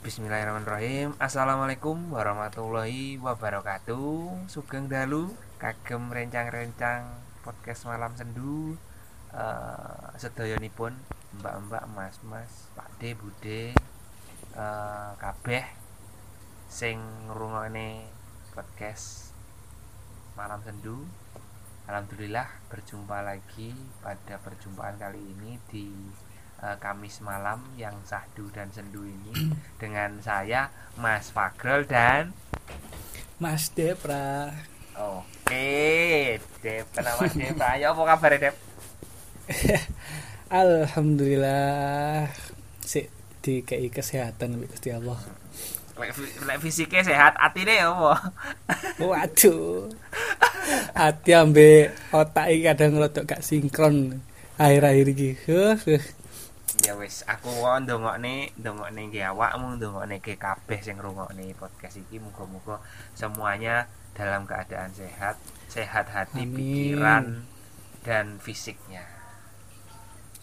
Bismillahirrahmanirrahim. Assalamualaikum warahmatullahi wabarakatuh. Sugeng dalu Kagem rencang-rencang Podcast malam sendu. Uh, Sedoyonipun Mbak-mbak, mas-mas Pakde, bude uh, Kabeh Sing ngrungokne Podcast Malam sendu. Alhamdulillah berjumpa lagi pada perjumpaan kali ini di uh, Kamis malam yang sahdu dan sendu ini dengan saya Mas Fagrol dan Mas Depra. Oke, Dep, nama Depra. Ya apa kabar Dep? Alhamdulillah si di KI kesehatan Gusti Allah. Lek, fisiknya sehat, atine ya apa? Waduh. Hati ambe otak iki kadang rodok gak sinkron akhir-akhir iki. Huh, huh. Ya wis aku wae ndongokne ndongokne nggih awakmu ndongokne ke kabeh sing ngrungokne podcast iki muga-muga semuanya dalam keadaan sehat sehat hati Amin. pikiran dan fisiknya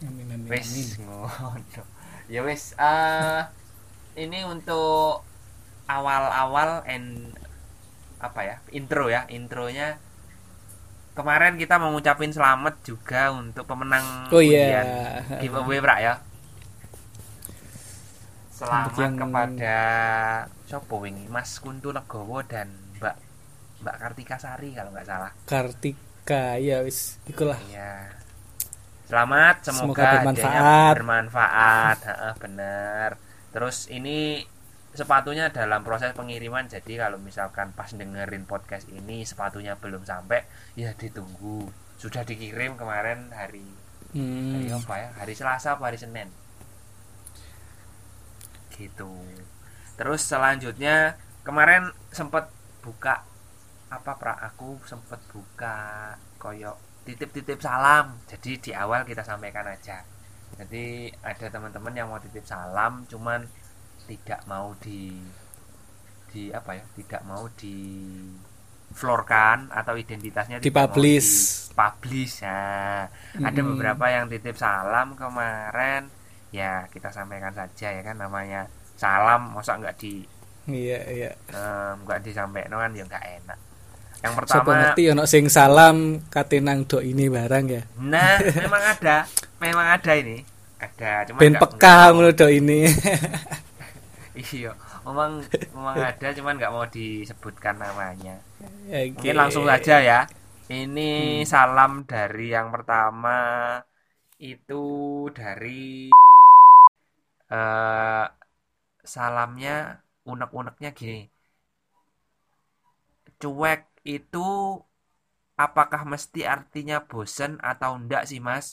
Amin amin. wis ngono ya wis eh ini untuk awal-awal and apa ya intro ya intronya kemarin kita mau ngucapin selamat juga untuk pemenang Oh iya. undian giveaway Prak ya selamat yang- kepada Sopo wingi Mas Kuntu Legowo dan Mbak Mbak Kartika Sari kalau nggak salah Kartika ya wis ikulah. Iya. Selamat, semoga, Semoga bermanfaat. bermanfaat. Heeh, bener. Terus ini sepatunya dalam proses pengiriman, jadi kalau misalkan pas dengerin podcast ini sepatunya belum sampai, ya ditunggu. Sudah dikirim kemarin hari hari Hmm. apa ya? Hari Selasa apa hari Senin? Gitu. Terus selanjutnya kemarin sempat buka apa pra aku sempat buka koyok titip-titip salam. Jadi di awal kita sampaikan aja. Jadi ada teman-teman yang mau titip salam cuman tidak mau di di apa ya? Tidak mau di florkan atau identitasnya tidak mau Dipublish. dipublish. Nah, ada Mm-mm. beberapa yang titip salam kemarin ya kita sampaikan saja ya kan namanya salam masa nggak di Iya iya. nggak disampaikan kan ya nggak enak yang Sopo pertama ngerti ono sing salam katinang do ini barang ya. nah memang ada memang ada ini ada cuma Ben peka ngono do ini. iya memang memang ada cuman nggak mau disebutkan namanya Oke. Mungkin langsung saja ya. Ini salam dari yang pertama itu dari eh salamnya unek-uneknya gini. Cuek itu apakah mesti artinya bosen atau enggak sih, Mas?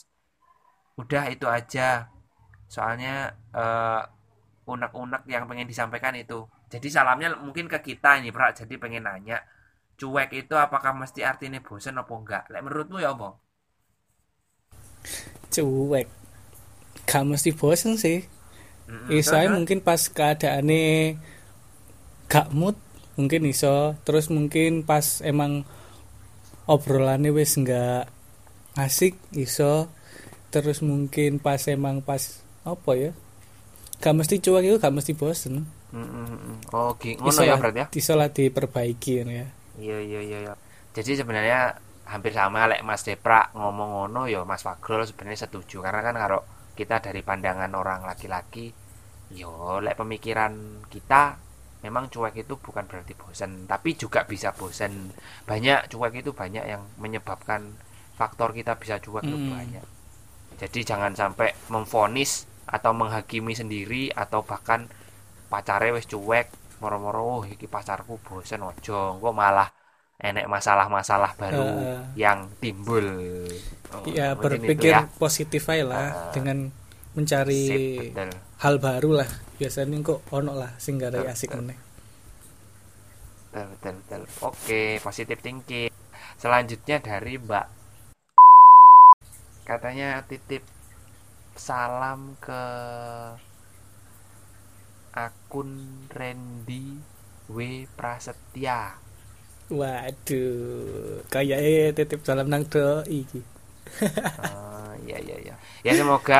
Udah itu aja. Soalnya eh unek-unek yang pengen disampaikan itu. Jadi salamnya mungkin ke kita ini, Prak. Jadi pengen nanya cuek itu apakah mesti artinya bosen apa enggak? Lek menurutmu ya apa? Cuek. Gak mesti bosen sih. Terus, mungkin pas keadaane gak mood mungkin iso. Terus mungkin pas emang obrolannya wis nggak asik iso. Terus mungkin pas emang pas apa ya? Gak mesti cuek itu gak mesti bosen. Mm-mm. Oh, gi- ngono ya berarti ya? iso lah diperbaiki ya. Iya iya iya iya. Jadi sebenarnya hampir sama lek Mas Depra ngomong ngono ya Mas Fagrol sebenarnya setuju. Karena kan kalau kita dari pandangan orang laki-laki yo lek pemikiran kita memang cuek itu bukan berarti bosan tapi juga bisa bosan banyak cuek itu banyak yang menyebabkan faktor kita bisa cuek itu Mm. banyak jadi jangan sampai memfonis atau menghakimi sendiri atau bahkan pacare wis cuek moro-moro oh iki pacarku bosen ojo kok malah enek masalah-masalah baru Heeh. yang timbul ya berpikir ya. positif aja lah Ah. dengan mencari Sip, betul. hal baru lah biasanya kok ono lah sing ada Betul, asik betul. meneh betul betul betul oke positif thinking selanjutnya dari Mbak katanya titip salam ke akun Randy W Prasetya Waduh, kayaknya titip salam nang doi iki. Iya iya iya. Ya semoga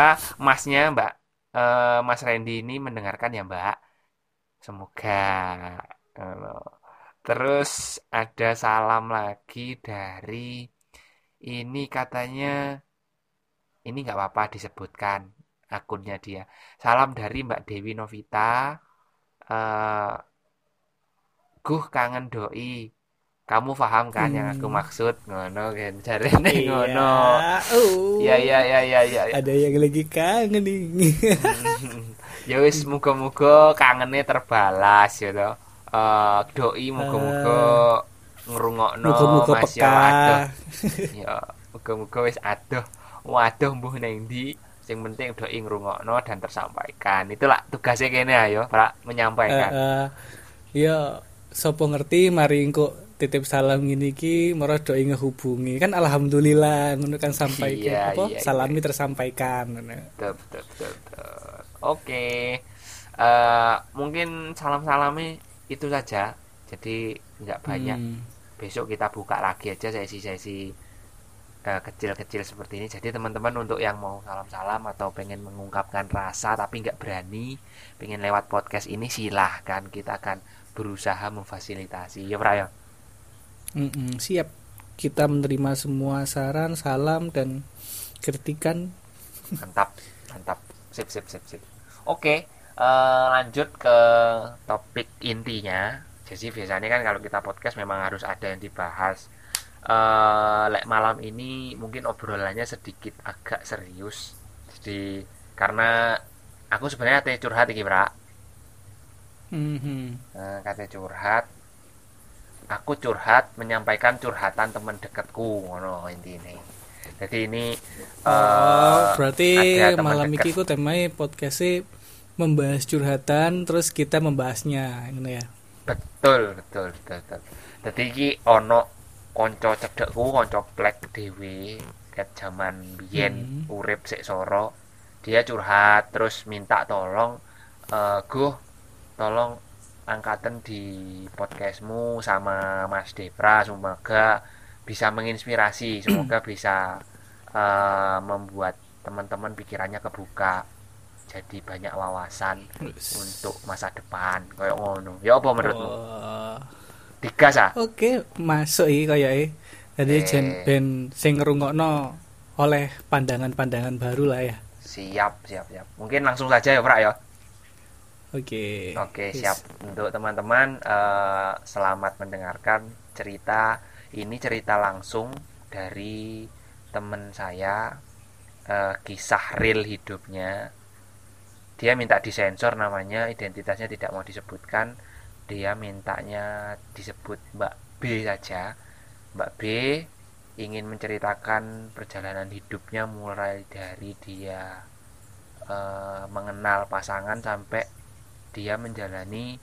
masnya Mbak eh, Mas Randy ini mendengarkan ya Mbak. semoga ngono. terus ada salam lagi dari ini katanya ini nggak apa-apa disebutkan akunnya dia salam dari Mbak Dewi Novita eh guh kangen doi kamu paham kan yang aku Hmm. maksud ngono kan jarene Iya. ngono Oh. ya ya ya ya ya. Ada yang lagi kangen nih. ya wis muga-muga kangennya terbalas ya toh Eh, doi muga-muga ngrungokno Muga-muga Mas peka. ya ya muga-muga wis adoh waduh mbuh neng ndi sing penting doi ngrungokno dan tersampaikan itulah tugasnya kene ayo Eh, menyampaikan eh, ya sopo ngerti mari engko titip salam gini ki moro doi ngehubungi kan alhamdulillah ngono kan sampai Iya, apa iya, salami tersampaikan ngono. betul betul betul, betul. oke Eh, mungkin salam-salamnya itu saja jadi nggak banyak Hmm. besok kita buka lagi aja sesi-sesi eh, kecil-kecil seperti ini jadi teman-teman untuk yang mau salam-salam atau pengen mengungkapkan rasa tapi nggak berani pengen lewat podcast ini silahkan kita akan berusaha memfasilitasi ya Pra, ya? Mm-mm, siap. Kita menerima semua saran salam dan kritikan. Mantap mantap. Sip sip sip sip. Oke eh, lanjut ke topik intinya. Jadi biasanya kan kalau kita podcast memang harus ada yang dibahas. Eh lek malam ini mungkin obrolannya sedikit agak serius. Jadi karena aku sebenarnya teh curhat iki Bra. Mhm. Eh, kate curhat aku curhat menyampaikan curhatan teman deketku ngono intine. Jadi ini Oh, eh, berarti malam ini ku temanya podcastnya membahas curhatan terus kita membahasnya gitu ya? Betul betul betul betul. Jadi iki ono konco cedekku konco plek dewe ket zaman biyen Hmm. urip sik soro. Dia curhat terus minta tolong eh Guh tolong angkatan di podcastmu sama Mas Depra semoga bisa menginspirasi semoga bisa eh, membuat teman-teman pikirannya kebuka jadi banyak wawasan untuk masa depan kayak ngono ya apa menurutmu Oh. digas ah Oke, masuk iki kayake. Jadi Eh. jen ben sing ngrungokno oleh pandangan-pandangan baru lah ya. siap siap siap mungkin langsung saja ya Pak ya Oke. oke Yes. siap. Untuk teman-teman eh, selamat mendengarkan cerita. Ini cerita langsung dari teman saya eh, kisah real hidupnya. Dia minta disensor namanya identitasnya tidak mau disebutkan. Dia mintanya disebut Mbak B saja. Mbak B ingin menceritakan perjalanan hidupnya mulai dari dia eh, mengenal pasangan sampai dia menjalani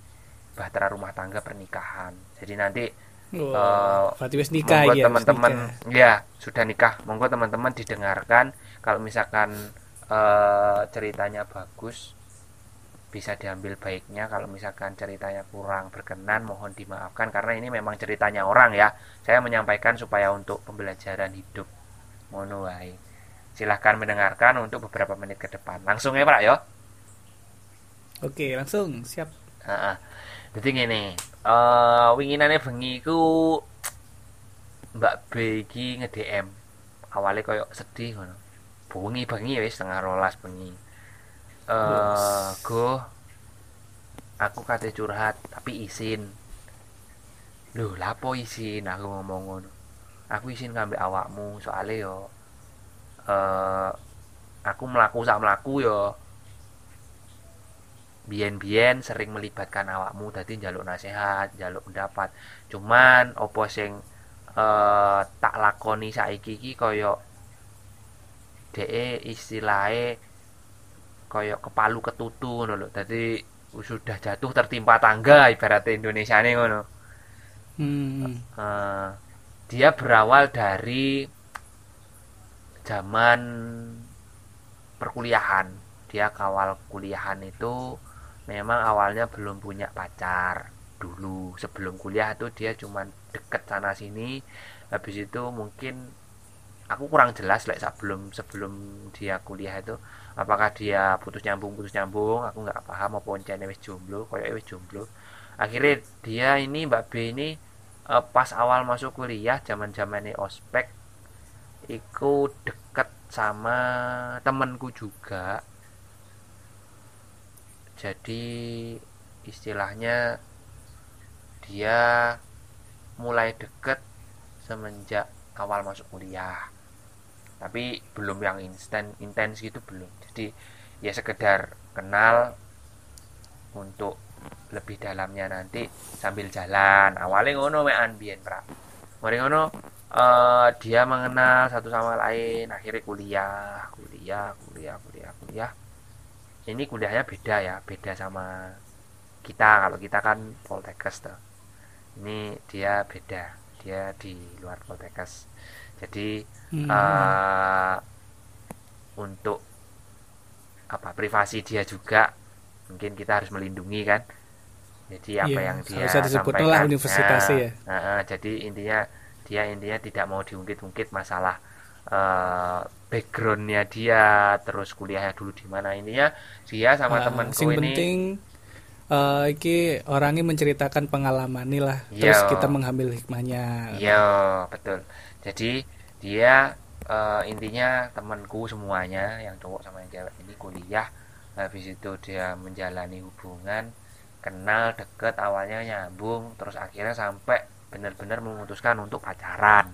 bahtera rumah tangga pernikahan. Jadi nanti Oh, wis nikah monggo ya. teman-teman. ya sudah nikah. Monggo teman-teman didengarkan. Kalau misalkan eh, ceritanya bagus bisa diambil baiknya. Kalau misalkan ceritanya kurang berkenan mohon dimaafkan. Karena ini memang ceritanya orang ya. Saya menyampaikan supaya untuk pembelajaran hidup. Ngono wae. Silahkan mendengarkan untuk beberapa menit ke depan. Langsung ya pak ya Oke, langsung siap. Heeh. Dadi ngene, eh winginane bengi iku Mbak B iki nge-DM. Awale koyo sedih ngono. Bengi-bengi wis setengah rolas bengi. Eh, Bos. go aku kate curhat tapi izin. Loh, lapo izin aku ngomong ngono. Aku izin ngambil awakmu soalnya yo eh aku melaku sak melaku yo biyen-biyen sering melibatkan awakmu dadi njaluk nasihat, njaluk pendapat. Cuman opo sing eh, tak lakoni saiki iki kaya dhek istilahe kaya kepalu ketutu ngono lho. Dadi sudah jatuh tertimpa tangga ibarat Indonesia nih ngono. Hmm. Eh, dia berawal dari zaman perkuliahan. Dia kawal kuliahan itu memang awalnya belum punya pacar dulu. Sebelum kuliah itu dia cuman deket sana sini. Habis itu mungkin aku kurang jelas like sebelum sebelum dia kuliah itu apakah dia putus nyambung putus nyambung aku nggak paham apa oncene wis jomblo koyo wis jomblo akhirnya dia ini Mbak B ini uh, pas awal masuk kuliah zaman zamannya ospek ikut deket sama temenku juga jadi istilahnya dia mulai deket semenjak awal masuk kuliah. Tapi belum yang instan intens gitu belum. Jadi ya sekedar kenal untuk lebih dalamnya nanti sambil jalan. Awalnya ngono mean biyen pra mari ngono uh, dia mengenal satu sama lain. Akhirnya kuliah kuliah kuliah kuliah kuliah ini kuliahnya beda ya beda sama kita. Kalau kita kan poltekkes tuh ini dia beda. Dia di luar poltekkes. Jadi hmm. uh, untuk apa privasi dia juga mungkin kita harus melindungi kan. Jadi apa yeah, yang dia sampaikan. lah ya. Uh, uh, jadi intinya dia intinya tidak mau diungkit-ungkit masalah uh, backgroundnya dia terus kuliahnya dulu di mana ininya dia sama uh, temanku ini. penting uh, iki orangnya menceritakan pengalaman nih lah terus kita mengambil hikmahnya. Iya betul. Jadi dia uh, intinya temanku semuanya yang cowok sama yang cewek ini kuliah habis itu dia menjalani hubungan kenal deket awalnya nyambung terus akhirnya sampai benar-benar memutuskan untuk pacaran.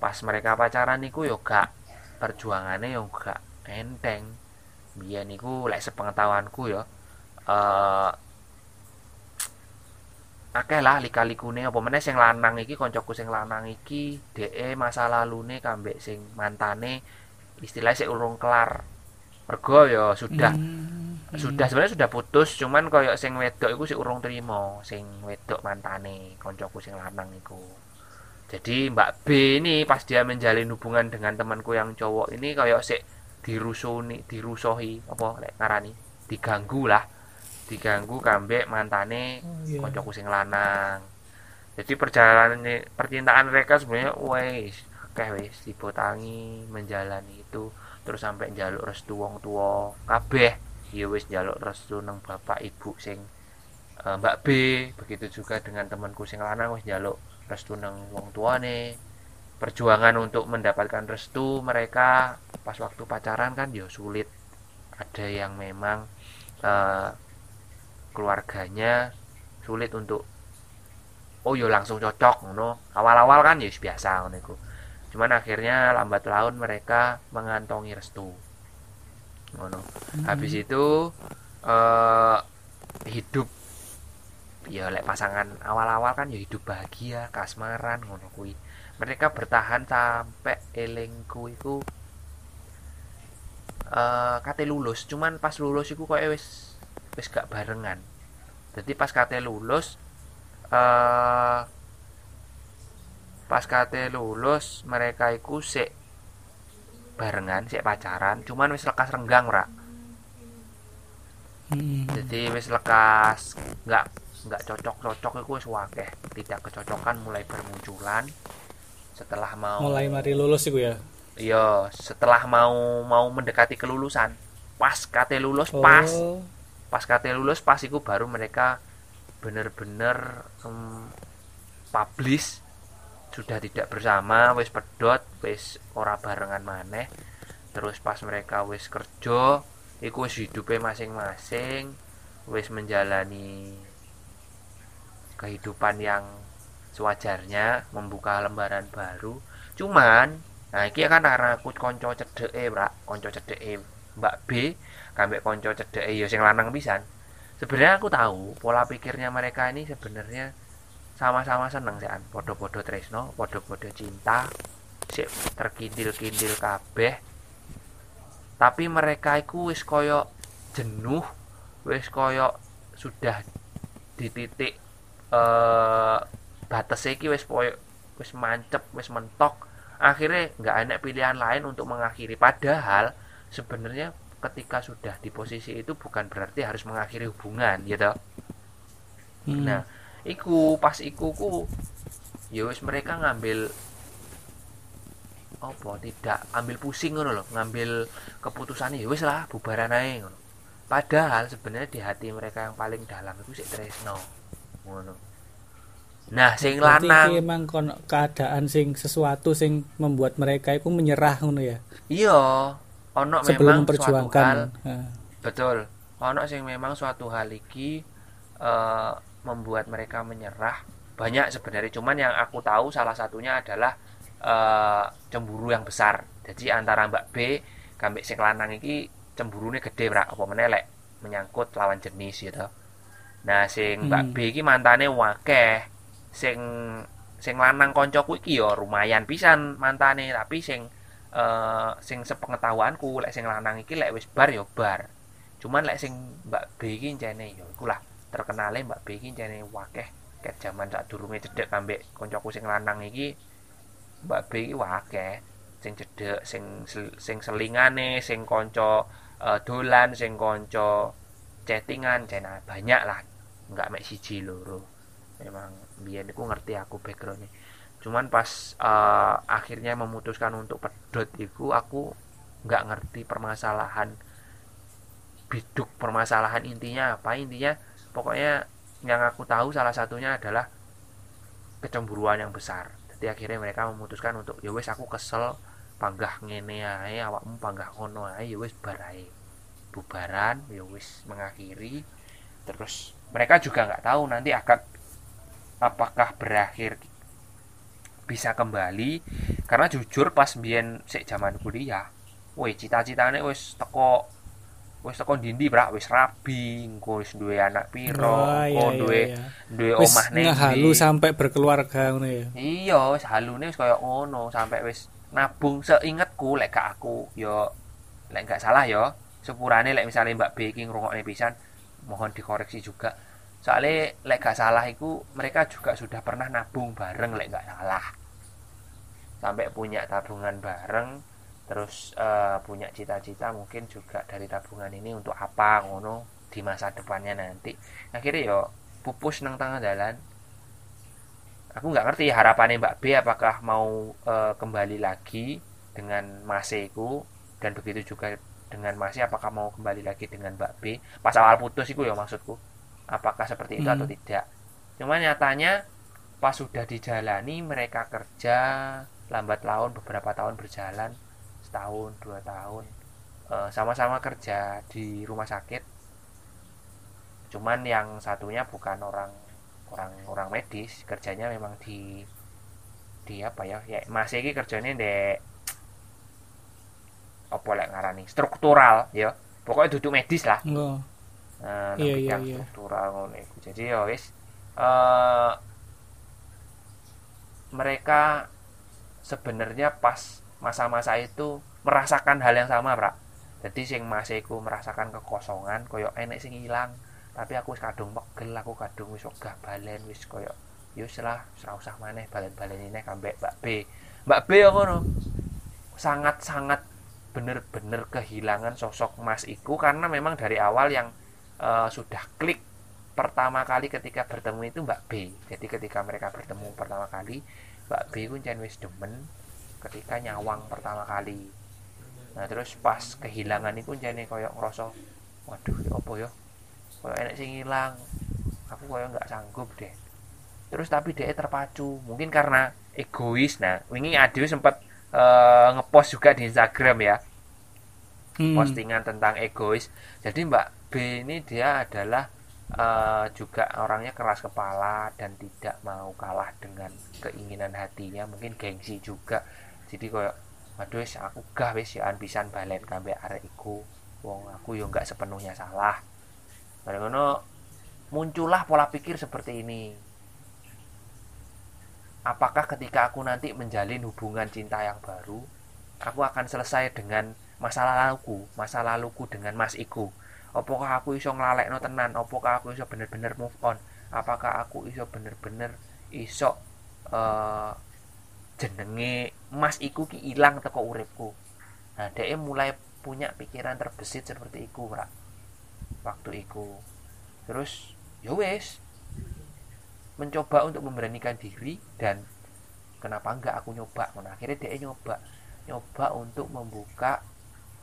Pas mereka pacaran niku yo gak perjuangannya yo gak enteng. Biar niku lek sepengetahuanku yo uh, akeh lah lika-likune. Apa meneh sing lanang iki koncoku sing lanang iki DE masa lalune kambek sing mantane istilah sik urung kelar. Mergo ya sudah. Hmm. sudah sebenarnya sudah putus cuman koyok sing wedok iku sik urung trimo sing wedok mantane koncoku sing lanang iku jadi Mbak B ini pas dia menjalin hubungan dengan temanku yang cowok ini kayak sik dirusuni dirusohi apa lek ngarani? Diganggu lah. Diganggu kambek mantane oh, yeah. koncoku sing lanang. Jadi perjalanan percintaan mereka sebenarnya wes kayak wes dipotangi menjalani itu terus sampai jaluk restu wong tua kabeh ya wes jaluk restu nang bapak ibu sing uh, Mbak B. Begitu juga dengan temanku sing lanang wes jaluk restu nang wong tua nih perjuangan untuk mendapatkan restu mereka pas waktu pacaran kan ya sulit. Ada yang memang uh, keluarganya sulit untuk oh yo langsung cocok ngono. Awal-awal kan ya biasa ngono cuman akhirnya lambat laun mereka mengantongi restu. Ngono. Hmm. habis itu uh, hidup ya lek pasangan awal-awal kan ya hidup bahagia kasmaran ngono kui mereka bertahan sampai elengku itu uh, kate lulus. Cuman pas lulus iku kok wis wis gak barengan. Jadi pas kate lulus uh, pas kate lulus mereka iku sik barengan sik pacaran. Cuman wis lekas renggang ora hmm. jadi wis lekas nggak nggak cocok cocok itu wis wakeh. Tidak kecocokan mulai bermunculan. Setelah mau mulai mari lulus itu ya? Iya setelah mau mau mendekati kelulusan. Pas kate lulus oh. pas pas kate lulus pas itu baru mereka bener-bener um, publish. Sudah tidak bersama wis pedot wis ora barengan maneh. Terus pas mereka wis kerja iku wis hidupnya masing-masing. Wis menjalani kehidupan yang sewajarnya membuka lembaran baru. Cuman nah ini kan karena aku konco cedek eh konco cedek Mbak B kambek konco cedek ya sing lanang pisan. Sebenarnya aku tahu pola pikirnya mereka ini sebenarnya sama-sama seneng sih podo-podo tresno podo-podo cinta si terkindil-kindil kabeh. Tapi mereka itu wis koyo jenuh wis koyo sudah di titik eh batas iki wis wis mancep wis mentok. Akhirnya nggak ada pilihan lain untuk mengakhiri. Padahal sebenarnya ketika sudah di posisi itu bukan berarti harus mengakhiri hubungan gitu. Hmm. nah iku pas iku ku ya wis mereka ngambil apa tidak ambil pusing ngono loh ngambil keputusan ya wis lah bubaran ngono. Padahal sebenarnya di hati mereka yang paling dalam itu sih tresno ngono. Nah sing lanang. emang kono keadaan sing sesuatu sing membuat mereka itu menyerah ngono ya. iya. Ono Sebelum memang suatu hal. Memperjuangkan. Nah, betul. Ono sing memang suatu hal iki eh, membuat mereka menyerah. Banyak sebenarnya. Cuman yang aku tahu salah satunya adalah eh, cemburu yang besar. Jadi antara Mbak B kambek sing lanang iki cemburune gede brak. Apa menelek menyangkut lawan jenis gitu nah sing Mbak Hmm. B iki mantane wakeh. Sing sing lanang koncoku iki ya lumayan pisan mantane. Tapi sing eh sing sepengetahuanku lek sing lanang iki lek wis bar ya bar. Cuman lek sing Mbak B iki encene ya iku lah terkenale Mbak B iki encene wakeh. Ket jaman sadurunge cedek kambek koncoku sing lanang iki Mbak B iki wakeh. Sing cedek sing sing selingane sing konco eh, dolan sing konco chattingan cena banyak lah. Nggak mek siji loro. Memang biyen iku ngerti aku backgroundnya. Cuman pas eh, akhirnya memutuskan untuk pedot iku aku nggak ngerti permasalahan biduk permasalahan intinya apa. Intinya pokoknya yang aku tahu salah satunya adalah kecemburuan yang besar. Jadi akhirnya mereka memutuskan untuk ya wes aku kesel panggah ngene ae awakmu panggah ngono ae ya wes bar ae bubaran ya wes mengakhiri. Terus mereka juga nggak tahu nanti akan apakah berakhir bisa kembali. Karena jujur pas biyen sik zaman kuliah woi cita-citane wis teko wis teko dindi brak? Wis rabi engko wis duwe anak piro oh, engko iya, duwe iya, duwe Wis omah ning ndi. sampai berkeluarga ngono ya. iya wis halune wis kaya ngono sampai wis nabung. Seingetku lek gak aku yo lek gak salah yo sepurane lek misalnya Mbak B iki ngrungokne pisan mohon dikoreksi juga. Soalnya lek gak salah iku mereka juga sudah pernah nabung bareng lek gak salah. Sampai punya tabungan bareng terus eh, punya cita-cita mungkin juga dari tabungan ini untuk apa ngono di masa depannya nanti. Akhirnya yo pupus nang tengah jalan. Aku nggak ngerti harapannya Mbak B apakah mau eh, kembali lagi dengan Maseku dan begitu juga dengan Masih apakah mau kembali lagi dengan Mbak B? Pas awal putus itu ya maksudku. Apakah seperti itu Hmm. atau tidak? Cuman nyatanya pas sudah dijalani mereka kerja lambat laun beberapa tahun berjalan setahun dua tahun eh, sama-sama kerja di rumah sakit. Cuman yang satunya bukan orang orang orang medis kerjanya memang di di apa ya ya masih ini kerjanya dek apa lek ngarani? Struktural ya. Pokoknya duduk medis lah. Oh, nah, Iya, iya, bidang iya. struktural ngono iku. jadi ya wis. Eh, mereka sebenarnya pas masa-masa itu merasakan hal yang sama Pra. jadi sing masiku merasakan kekosongan koyo enek sing hilang tapi aku wis kadung pegel aku kadung wis ogah balen wis koyo ya wis lah ora usah maneh balen-balen ini kambek Mbak B. Mbak B ya ngono? Sangat-sangat bener-bener kehilangan sosok Mas Iku karena memang dari awal yang eh, sudah klik pertama kali ketika bertemu itu Mbak B. Jadi ketika mereka bertemu pertama kali, Mbak B jan wis demen ketika nyawang pertama kali. Nah, terus pas kehilangan itu jane koyo ngerasa waduh ya apa ya? Koyo enek sing ilang. Aku koyo nggak sanggup deh. Terus tapi dia terpacu, mungkin karena egois. Nah, wingi Ade sempat eh, ngepost juga di Instagram ya hmm. postingan tentang egois. Jadi Mbak B ini dia adalah eh, juga orangnya keras kepala dan tidak mau kalah dengan keinginan hatinya, mungkin gengsi juga. Jadi kayak waduh wis aku gah wis ya pisan balen kambek arek iku. Wong aku yo nggak sepenuhnya salah. Ngono muncullah pola pikir seperti ini. Apakah ketika aku nanti menjalin hubungan cinta yang baru, aku akan selesai dengan masa laluku, masa laluku dengan Mas Iku. Apakah aku iso nglalekno tenan? Apakah aku iso bener-bener move on? Apakah aku iso bener-bener iso eh, jenenge Mas Iku ki ilang teko uripku. Nah, dia mulai punya pikiran terbesit seperti iku, Rak. Waktu iku. Terus, ya wes mencoba untuk memberanikan diri dan kenapa enggak aku nyoba Nah, akhirnya dia nyoba nyoba untuk membuka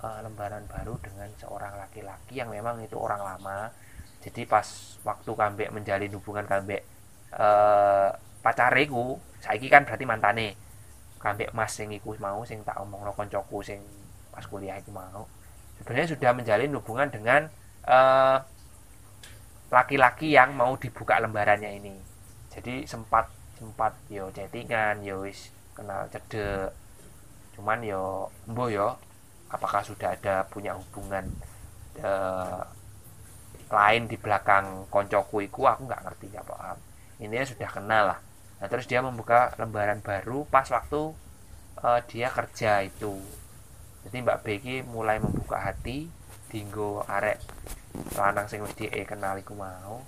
uh, lembaran baru dengan seorang laki-laki yang memang itu orang lama. Jadi pas waktu kambek menjalin hubungan kambek uh, pacareku saiki kan berarti mantane. Kambek mas sing iku mau sing tak omong lo koncoku sing pas kuliah itu mau. Sebenarnya sudah menjalin hubungan dengan uh, laki-laki yang mau dibuka lembarannya ini. Jadi sempat sempat yo chattingan yo wis kenal cedek. Cuman yo mbo yo apakah sudah ada punya hubungan uh, lain di belakang koncoku iku aku nggak ngerti ya paham. Ini sudah kenal lah. Nah terus dia membuka lembaran baru pas waktu uh, dia kerja itu. Jadi Mbak Becky mulai membuka hati dinggo arek lanang sing wis kenal iku mau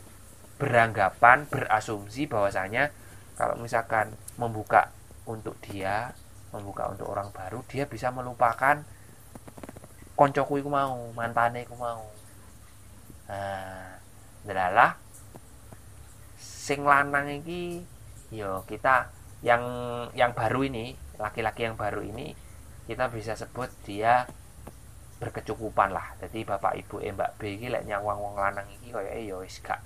beranggapan berasumsi bahwasanya kalau misalkan membuka untuk dia membuka untuk orang baru dia bisa melupakan koncoku iku mau mantane iku mau. Nah delalah sing lanang iki yo kita yang yang baru ini laki-laki yang baru ini kita bisa sebut dia berkecukupan lah. Jadi bapak ibu eh mbak B ini lek nyawang wong lanang iki kaya eh yo wis gak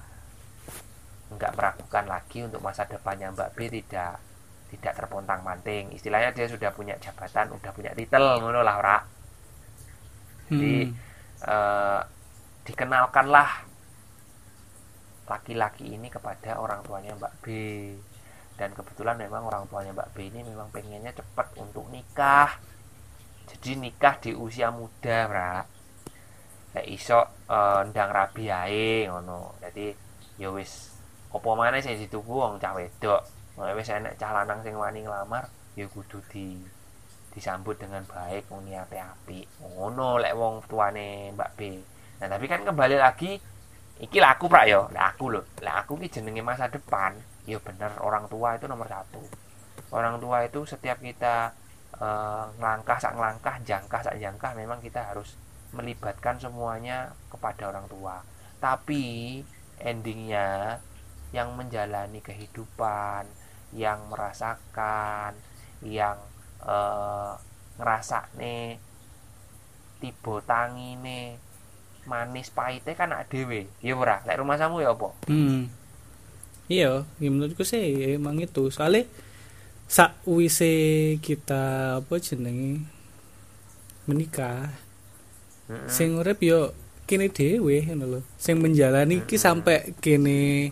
nggak meragukan lagi untuk masa depannya mbak B tidak tidak terpontang manting istilahnya dia sudah punya jabatan udah punya titel ngono lah ora jadi hmm. eh, dikenalkanlah laki-laki ini kepada orang tuanya Mbak B. Dan kebetulan memang orang tuanya Mbak B ini memang pengennya cepat untuk nikah. Jadi nikah di usia muda bra kayak iso uh, ndang rabi ae ngono. Jadi ya wis opo mana sih dituku wong cah wedok. Wis enek cah lanang sing wani nglamar ya kudu di disambut dengan baik wong niate apik ngono lek wong tuane Mbak B. Nah tapi kan kembali lagi iki lah aku prak yo. Lah aku loh lah aku ki jenenge masa depan. Yo bener orang tua itu nomor satu. Orang tua itu setiap kita uh, ngelangkah sak ngelangkah jangkah sak jangkah memang kita harus melibatkan semuanya kepada orang tua. Tapi endingnya yang menjalani kehidupan yang merasakan yang uh, ngerasa nih tiba tangi nih manis pahitnya kan ada dewe ya ora lek rumah samu ya apa hmm. iya ya menurutku sih emang itu soalnya sak wise kita apa jenenge menikah mm -hmm. sing urip yo kene dhewe ngono lho sing menjalani mm -hmm. ki sampai kene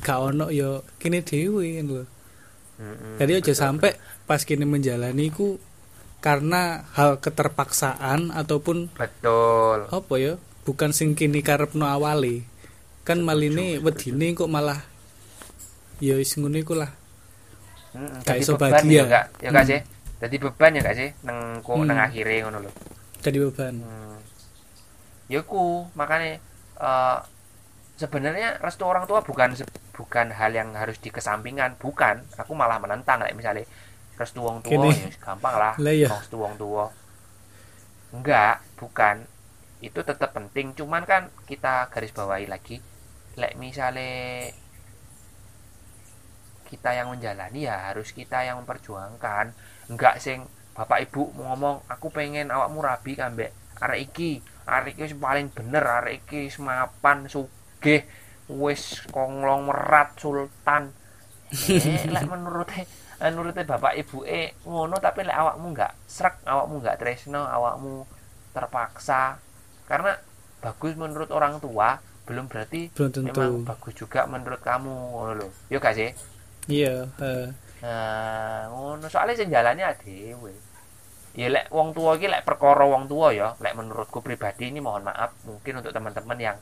gak ono yo kene dhewe ngono lho mm jadi aja sampai pas kene menjalani ku karena hal keterpaksaan ataupun betul. apa ya bukan sing kini karepno awali. Kan maline wedine kok malah ya wis ngono iku lah. Gak iso bahagia. ya ya gak sih? Jadi beban ya gak sih? Nang kok hmm. nang akhire ngono lho. Jadi beban. Hmm. ya ku makanya uh, sebenarnya restu orang tua bukan bukan hal yang harus dikesampingkan bukan. Aku malah menentang kayak misalnya restu wong tua ya gampang lah iya. restu wong tua enggak bukan. Itu tetap penting cuman kan kita garis bawahi lagi lek misalnya kita yang menjalani ya harus kita yang memperjuangkan. Enggak sing bapak ibu mau ngomong aku pengen awakmu rabi kambek. Arek iki arek iki paling bener arek iki semapan sugih wis konglong merat sultan. Eh, lek menurut menurut bapak ibu eh ngono tapi lek awakmu nggak serak awakmu nggak tresno awakmu terpaksa. Karena bagus menurut orang tua belum berarti belum tentu. memang bagus juga menurut kamu ngono lho. Yo gak sih? Iya uh. nah ngono. Soalnya jalane dhewe. Ya lek wong tua iki lek perkara wong tua ya lek menurutku pribadi ini mohon maaf mungkin untuk teman-teman yang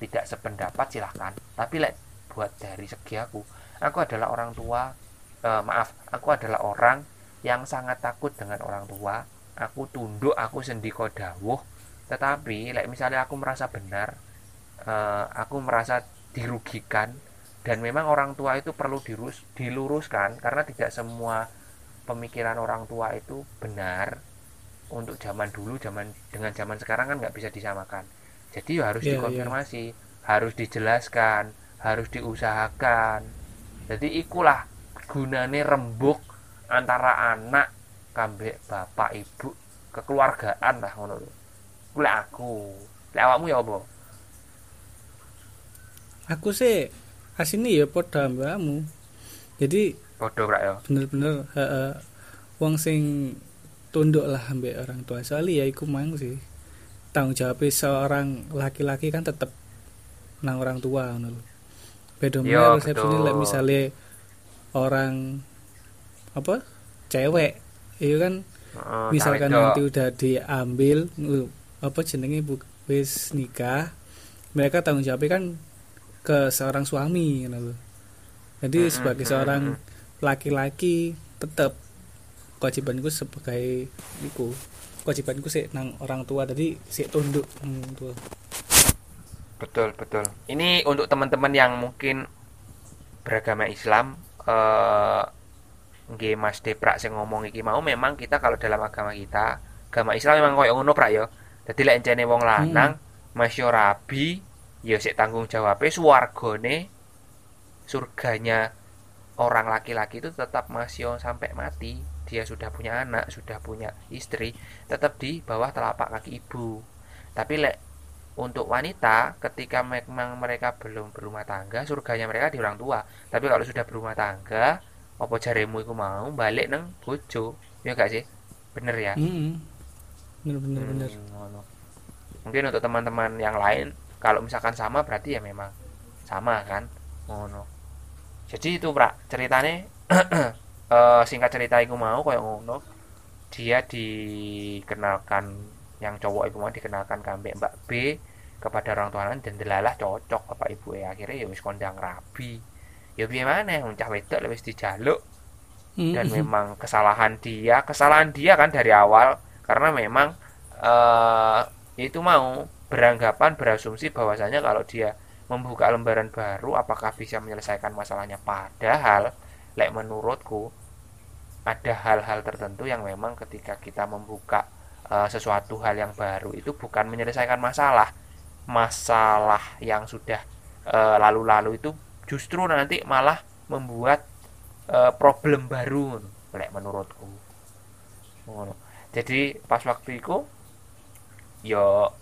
tidak sependapat silahkan. Tapi lek buat dari segi aku aku adalah orang tua uh, maaf aku adalah orang yang sangat takut dengan orang tua. Aku tunduk aku sendiko dawuh. Tetapi like misalnya aku merasa benar uh, aku merasa dirugikan dan memang orang tua itu perlu dirus, diluruskan karena tidak semua pemikiran orang tua itu benar. Untuk zaman dulu zaman dengan zaman sekarang kan nggak bisa disamakan jadi ya harus yeah, dikonfirmasi yeah. harus dijelaskan harus diusahakan. Jadi ikulah gunane rembuk antara anak kambek bapak ibu kekeluargaan lah ngono lho. Ku lek aku lek awakmu ya apa? Aku sih asini ya padha mbakmu. Jadi padha prak ya? bener-bener heeh wong sing tunduk lah ambek orang tua. Soalnya ya iku mang sih tanggung jawab seorang laki-laki kan tetep nang orang tua ngono lho. Beda Yo, meneh lek misale orang apa cewek itu kan? Heeh, misalkan nanti udah diambil apa jenenge wis nikah mereka tanggung jawabnya kan ke seorang suami gitu loh. jadi sebagai seorang laki-laki tetap kewajibanku sebagai iku kewajibanku sih nang orang tua. Tadi sih tunduk nang orang tua. Betul betul. Ini untuk teman-teman yang mungkin beragama Islam eh nggih Mas Deprak sing ngomong iki mau memang kita kalau dalam agama kita agama Islam memang koyo ngono prak ya. Dadi lek encene wong lanang Mas yo rabi ya sik tanggung jawabnya swargane surganya orang laki-laki itu tetap masih sampai mati dia sudah punya anak sudah punya istri tetap di bawah telapak kaki ibu. Tapi lek untuk wanita ketika memang mereka belum berumah tangga surganya mereka di orang tua. Tapi kalau sudah berumah tangga apa jaremu iku mau balik neng bojo? Ya gak sih? Bener ya? Mm-mm. bener bener Hmm, bener. ngono. mungkin untuk teman-teman yang lain kalau misalkan sama berarti ya memang sama kan? Ngono. Jadi itu pra ceritanya eh, singkat cerita iku mau kayak ngono dia dikenalkan yang cowok iku mau dikenalkan kambek Mbak B kepada orang tua dan delalah cocok bapak ibu akhirnya ya wis kondang rabi. Ya piye maneh uncah wedok wis dijaluk. Dan Mm-mm. memang kesalahan dia kesalahan dia kan dari awal karena memang eh itu mau beranggapan berasumsi bahwasanya kalau dia membuka lembaran baru apakah bisa menyelesaikan masalahnya? Padahal lek menurutku ada hal-hal tertentu yang memang ketika kita membuka eh, sesuatu hal yang baru itu bukan menyelesaikan masalah. Masalah yang sudah eh, lalu-lalu itu justru nanti malah membuat eh, problem baru lek menurutku. Jadi pas waktu itu yo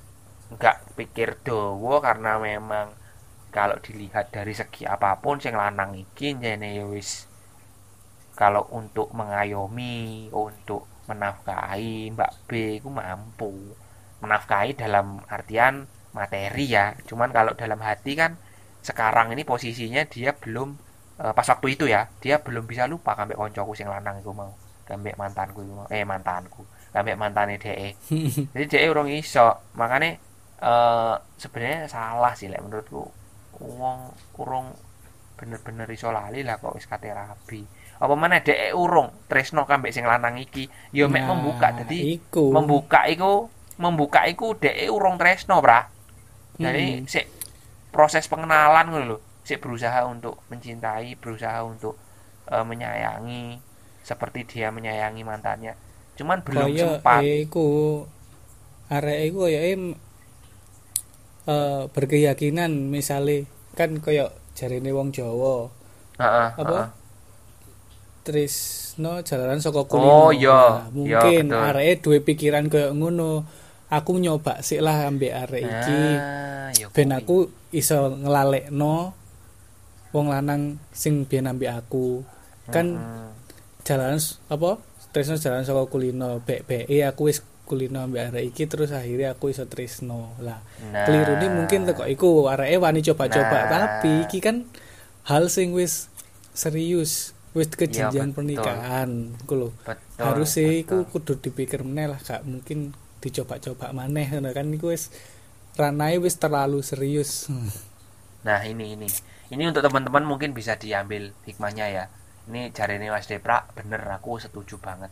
nggak pikir dowo karena memang kalau dilihat dari segi apa pun sing lanang iki jene ya wis kalau untuk mengayomi untuk menafkahi Mbak B itu mampu. Menafkahi dalam artian materi ya. Cuman kalau dalam hati kan sekarang ini posisinya dia belum eh, pas waktu itu ya dia belum bisa lupa kambek koncoku sing lanang itu mau. Kambek mantanku iku mau. Eh mantanku. Kambek mantane DE jadi DE urung iso. Makanya eh sebenarnya salah sih lek menurutku. Wong urung bener-bener iso lali lah kok wis apa mana DE urung tresno kambek sing lanang iki? Ya mek Nah, membuka jadi iku. membuka iku membuka iku DE urung tresno pra jadi sik proses pengenalan ngono lho. Sik berusaha untuk mencintai berusaha untuk eh, menyayangi seperti dia menyayangi mantannya. Cuman belum kaya sempat. iku arek iku em eh, berkeyakinan misale kan kaya jarine wong Jawa. Heeh, apa? Trisno jalanan saka Oh, kulino. iya. Nah, Iya, mungkin betul. areke duwe pikiran kaya ngono. Aku nyoba sik lah ambek arek iki. Ah, ya ben aku iso ngelalekno wong lanang sing biyen ambek aku. Kan jalan s- apa? Trisno jalan saka kulino. Bek-beke aku wis kulino ambek arek iki terus akhirnya aku iso Trisno. Lah, Nah, keliru nih mungkin teko iku areke wani coba-coba Nah. tapi iki kan hal sing wis serius wis Iya, jenjang betul. pernikahan iku lho harus sih iku betul. kudu dipikir meneh lah gak mungkin dicoba-coba maneh ngono kan iku wis ranai wis terlalu serius Nah, ini ini. Ini untuk teman-teman mungkin bisa diambil hikmahnya ya. Ini jarine Mas Depra bener aku setuju banget.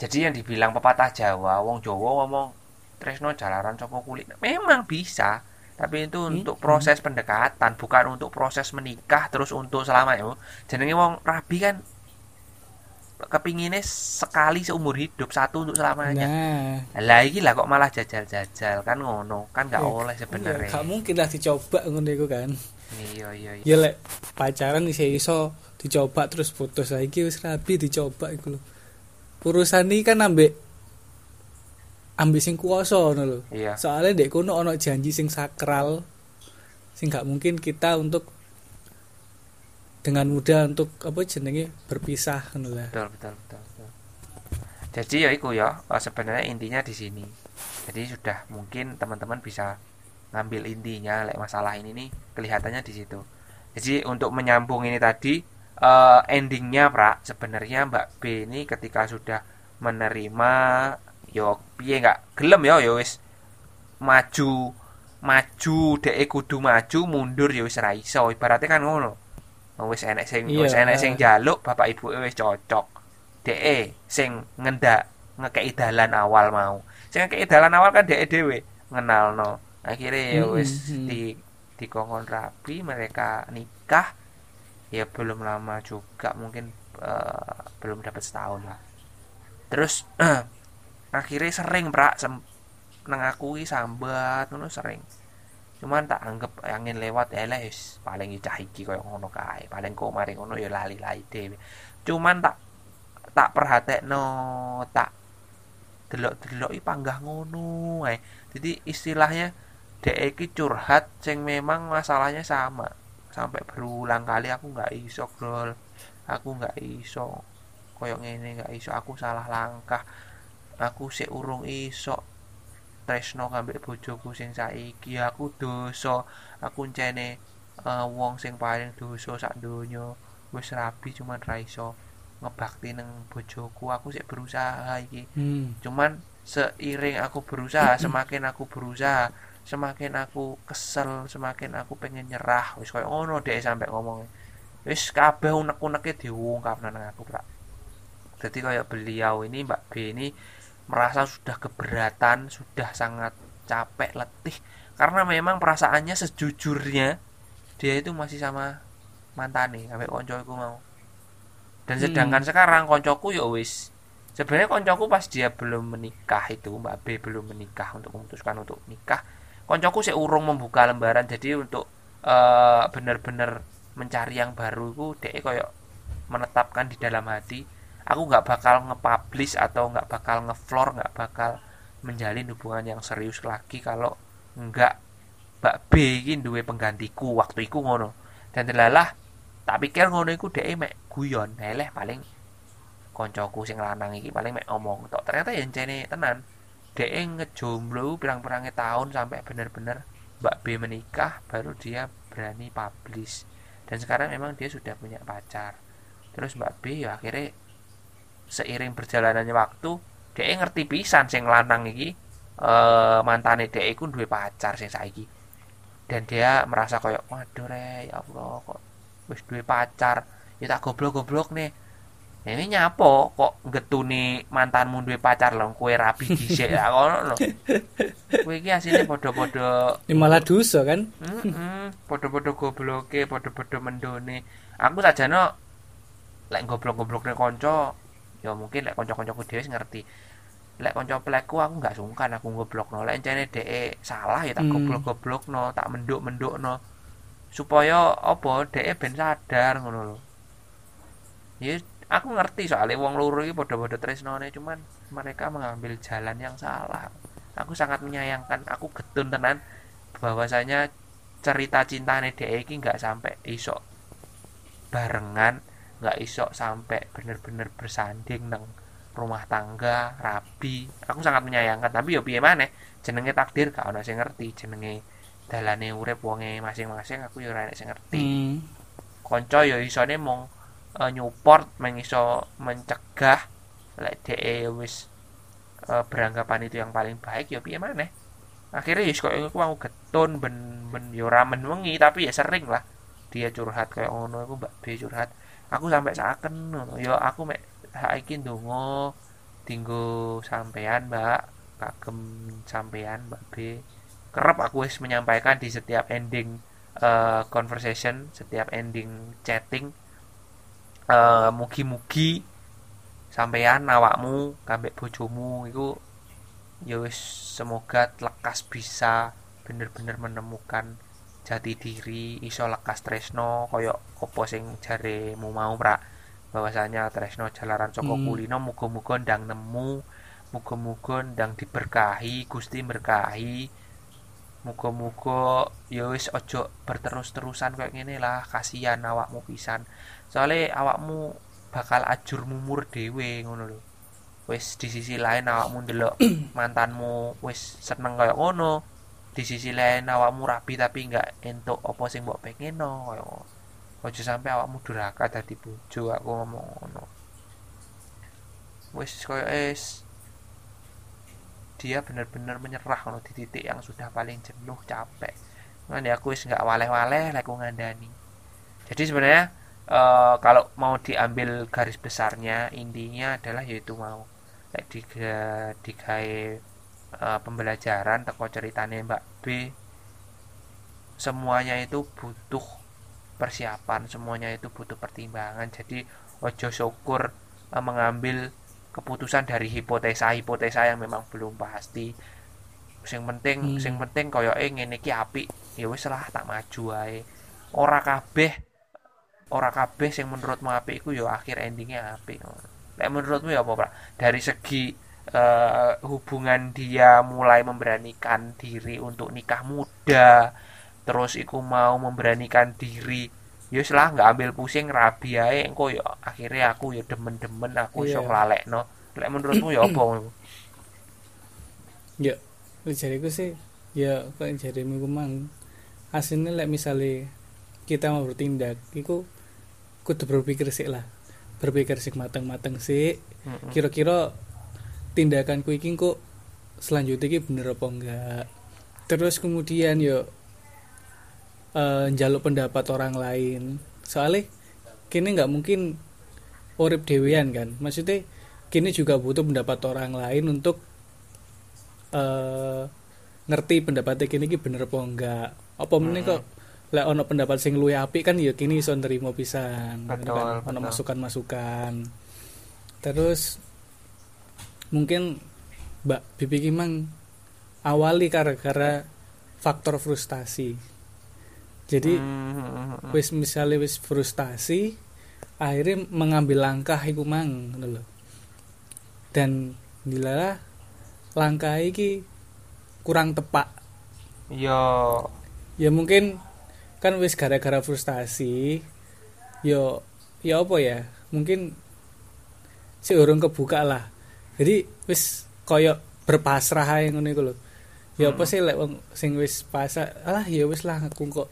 Jadi yang dibilang pepatah Jawa, wong Jawa ngomong tresno jalaran saka kulit. Memang bisa, tapi itu untuk proses pendekatan, bukan untuk proses menikah terus untuk selamanya. Jenenge wong rabi kan kepinginnya sekali seumur hidup satu untuk selamanya. nah Lah iki lah kok malah jajal-jajal kan ngono, kan gak Eh, oleh iya, sebenarnya. gak mungkin lah dicoba ngono iku kan Iya iya iya. ya lek pacaran iso iso dicoba terus putus lagi wis rabi dicoba iku lho urusan ini kan ambek ambek sing kuasa ngono lho. iya Soalnya dek kono ono janji sing sakral sing gak mungkin kita untuk dengan mudah untuk apa jenenge berpisah ngono lah. betul betul betul, betul. jadi ya itu ya eh, sebenarnya intinya di sini jadi sudah mungkin teman-teman bisa ngambil intinya lek masalah ini nih kelihatannya di situ jadi untuk menyambung ini tadi eh, endingnya pra sebenarnya Mbak B ini ketika sudah menerima yo piye nggak gelem yo yo wis. Maju maju dek kudu maju mundur ya wis ra iso. Ibaratnya kan ngono. Wis enek sing Iya. wis enek sing jaluk bapak ibu wis cocok. Dek sing ngendak ngekei dalan awal mau. Sing ngekei dalan awal kan dek dhewe ngenalno. Akhirnya ya Mm-mm, wis mm. di dikongkon rapi mereka nikah. Ya belum lama juga mungkin eh, belum dapat setahun lah. Terus akhirnya sering prak sem nang aku sambat ngono sering. Cuman tak anggap angin lewat ya lah wis. Paling cah iki koyo ngono kae. Paling kok mari ngono ya lali-lali dhewe. Cuman tak tak perhatekno tak delok-delok iki panggah ngono ae. Jadi istilahnya dek iki curhat sing memang masalahnya sama. Sampai berulang kali aku nggak iso grol aku nggak iso. Koyo ngene nggak iso aku salah langkah aku sik urung iso tresno kambek bojoku sing saiki. Aku dosa. Aku encene eh, wong sing paling dosa sak donya. Wis rabi cuman ra iso ngebakti nang bojoku. Aku sik berusaha iki. Hmm. cuman seiring aku berusaha semakin aku berusaha semakin aku kesel semakin aku pengen nyerah. Wis koyo ngono dek sampai ngomong. Wis kabeh unek-uneke diungkap nang aku Pak. Jadi kayak beliau ini Mbak B ini merasa sudah keberatan sudah sangat capek letih. Karena memang perasaannya sejujurnya dia itu masih sama mantane sampai koncoku mau. Dan Hmm. sedangkan sekarang koncoku ya wis. Sebenarnya koncoku pas dia belum menikah itu Mbak B belum menikah untuk memutuskan untuk nikah koncoku sih urung membuka lembaran. Jadi untuk eh, bener-bener mencari yang baru itu dia kayak menetapkan di dalam hati aku nggak bakal nge-publish atau nggak bakal nge-floor nggak bakal menjalin hubungan yang serius lagi kalau nggak Mbak B ini duwe penggantiku waktu itu ngono. Dan delalah tak pikir ngono iku dhek mek guyon eleh paling koncoku sing lanang iki paling mek omong tok ternyata ya encene tenan dhek ngejomblo pirang-pirangnya tahun sampai bener-bener Mbak B menikah baru dia berani publish. Dan sekarang memang dia sudah punya pacar. Terus Mbak B ya akhirnya seiring berjalannya waktu dhek ngerti pisan sing lanang iki. Eh mantane dhek iku duwe pacar sing saiki. Dan dia merasa kayak waduh re ya Allah kok wis duwe pacar? Ya tak goblok-goblok nih. Nah, ini nyapo kok getuni mantanmu duwe pacar lho kue rapi dhisik ya ngono lho. Kowe iki asine padha-padha Ini malah dosa kan? Heeh, padha-padha gobloke, padha-padha mendone. Aku sajane lek goblok-goblokne kanca, ya mungkin lek kanca-kancaku dhewe ngerti. Lek kanca plekku aku nggak sungkan aku goblokno. Lek encene dhek salah ya tak Hmm. goblok-goblokno, tak menduk-mendukno. Supaya apa dhek ben sadar ngono lho. Ya aku ngerti soalnya wong loro iki padha-padha tresnone cuman mereka mengambil jalan yang salah. Aku sangat menyayangkan, aku getun tenan bahwasanya cerita cintane dhek iki nggak sampai iso barengan nggak iso sampai bener-bener bersanding nang rumah tangga rabi aku sangat menyayangkan tapi yo piye maneh? Jenenge takdir gak ono sing ngerti. Jenenge dalane urip wonge masing-masing aku yo ora enek sing ngerti. Hmm. konco yo isone mung eh, nyupport mung iso mencegah. Lek dhek wis eh, beranggapan itu yang paling baik ya piye maneh? Akhirnya ya kok aku mau getun ben ben yo menwengi tapi ya sering lah. Dia curhat kayak ngono aku Mbak B curhat aku sampai saken yo aku mek saiki ndonga dinggo sampean Mbak. Kagem sampean Mbak B. Kerep aku wis menyampaikan di setiap ending eh, conversation setiap ending chatting. Eh, mugi-mugi sampean awakmu kambek bojomu ya wis semoga lekas bisa bener-bener menemukan jati diri iso lekas tresno koyo opo sing jaremu mau pra bahwasanya tresno jalaran saka Hmm. kulino muga-muga ndang nemu muga-muga ndang diberkahi Gusti berkahi. Muga-muga ya wis berterus-terusan kayak ngene lah kasihan awakmu pisan. Soalnya awakmu bakal ajur mumur dhewe ngono lho. Wis di sisi lain awakmu ndelok mantanmu wis seneng kayak ngono di sisi lain awakmu rapi tapi nggak entuk apa sing mbok pengen no kayak ngono. Ojo sampai awakmu durhaka dadi bojo aku ngomong ngono. Wis koyo es dia benar-benar menyerah ngono di titik yang sudah paling jenuh capek. Makanya aku wis nggak waleh-waleh aku ngandani. Jadi sebenarnya eh, kalau mau diambil garis besarnya intinya adalah yaitu mau lek diga digawe eh, pembelajaran teko ceritane Mbak B. Semuanya itu butuh persiapan semuanya itu butuh pertimbangan. Jadi ojo syukur eh, mengambil keputusan dari hipotesa-hipotesa yang memang belum pasti. Sing penting Hmm. sing penting koyoke ngene iki apik ya wis lah tak maju ae. Ora kabeh ora kabeh sing menurutmu apik iku ya akhir endingnya apik. Lek menurutmu ya apa Pak? Dari segi eh, hubungan dia mulai memberanikan diri untuk nikah muda terus iku mau memberanikan diri ya wis lah nggak ambil pusing rabi ae engko ya akhirnya aku ya demen-demen aku iso Iya. nglalekno. Lek menurutmu ya apa? Ya jariku sih ya kok jarimu ku mang. Aslinya lek misalnya kita mau bertindak iku kudu berpikir sih lah. Berpikir sih mateng-mateng sih kira-kira tindakanku iki kok selanjutnya iki bener apa enggak? Terus kemudian yo eh njaluk pendapat orang lain. Soalnya kini nggak mungkin urip dewean kan. Maksudnya kini juga butuh pendapat orang lain untuk eh ngerti pendapatnya kini iki bener apa enggak. Apa meneh kok lek ono pendapat sing luwih apik kan ya kini iso nrimo pisan Betul, kan ono masukan-masukan. Terus mungkin Mbak Bibi Kimang awali gara-gara faktor frustasi. Jadi Mm-mm. wis misalnya wis frustasi akhirnya mengambil langkah iku mang lho. dan dilalah langkah iki kurang tepat yo ya mungkin kan wis gara-gara frustasi yo ya apa ya? Mungkin si urung kebuka lah jadi wis koyo berpasrah ae ngono iku lho. Ya apa Hmm. sih lek wong sing wis pasrah alah ya wis lah aku kok.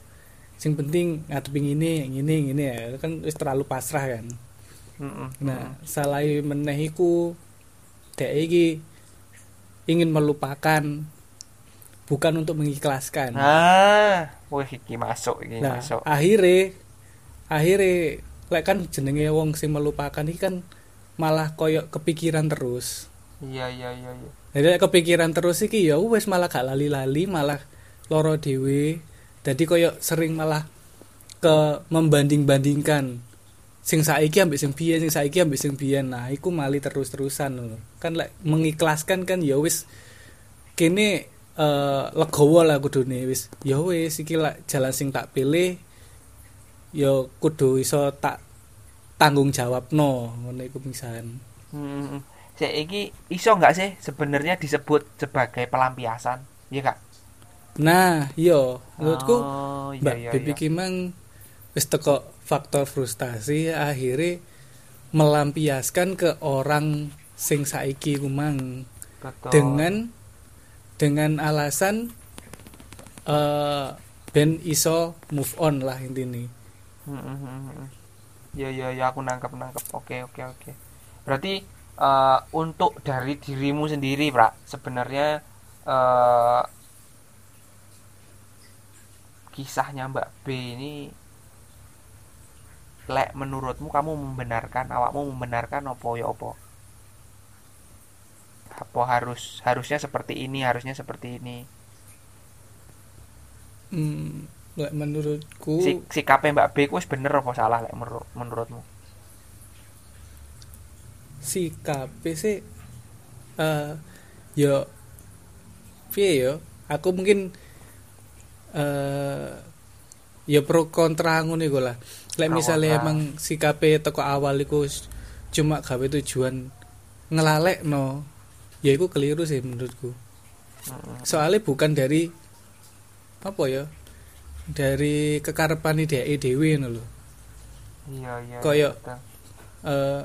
Sing penting ngadepi ngene ngene ngene ya. Kan wis terlalu pasrah kan. Mm-mm. nah salah meneh iku dek iki ingin melupakan bukan untuk mengikhlaskan. Ah wih iki masuk iki Nah, masuk. akhirnya akhirnya lek kan jenenge wong sing melupakan iki kan malah koyok kepikiran terus. iya iya iya iya Jadi kepikiran terus iki ya wis malah gak lali-lali, malah loro dhewe. Jadi koyok sering malah ke membanding-bandingkan sing saiki ambek sing biyen, sing saiki ambek sing biyen. Nah, iku mali terus-terusan. Kan lek mengikhlaskan kan ya wis kene eh legowo lah kudune wis. Ya wis iki lah jalan sing tak pilih ya kudu iso tak tanggung jawab no ngono iku pisan. Hmm, saya iki iso nggak sih sebenarnya disebut sebagai pelampiasan, iya kak? Nah, iya menurutku oh, iya, Mbak iya, Bibi iya. Kimang wis teko faktor frustasi akhirnya melampiaskan ke orang sing saiki kumang Betul. dengan dengan alasan eh ben iso move on lah intinya. Hmm, hmm, Iya iya iya aku nangkep nangkep. Oke oke oke. Berarti eh, untuk dari dirimu sendiri, Pak, sebenarnya eh, kisahnya Mbak B ini lek menurutmu kamu membenarkan awakmu membenarkan opo ya opo apa harus harusnya seperti ini harusnya seperti ini Hmm, lek menurutku si sikapnya Mbak B ku wis bener apa salah lek menurut menurutmu? Sikap sih eh yo piye yo? Aku mungkin eh ya pro kontra ngono iku lah. Lek kontra. emang sikape teko awal iku cuma gawe tujuan ngelalek no ya iku keliru sih menurutku. Soalnya bukan dari apa ya dari kekarepan ide dewe ngono lho. Iya iya Koyo- betul. eh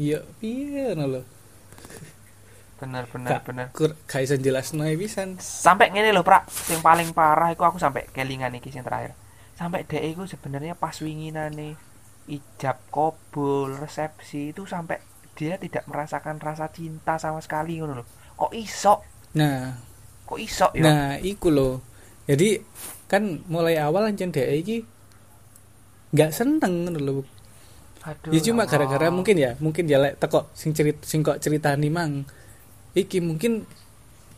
ya piye ngono lho. Bener bener Gak. bener. Kur- gak iso jelasno e pisan. Sampai ngene lho prak. Yang paling parah iku aku sampai kelingan iki sing terakhir. Sampai dek iku sebenarnya pas winginane ijab kabul resepsi itu sampai dia tidak merasakan rasa cinta sama sekali ngono lho. Kok iso? Nah. Kok iso ya? Nah, iku loh. Jadi kan mulai awal ancen dhek iki nggak seneng lho. Aduh, Ya cuma Allah. gara-gara mungkin ya, mungkin ya lek teko sing cerit sing kok ceritani mang. Iki mungkin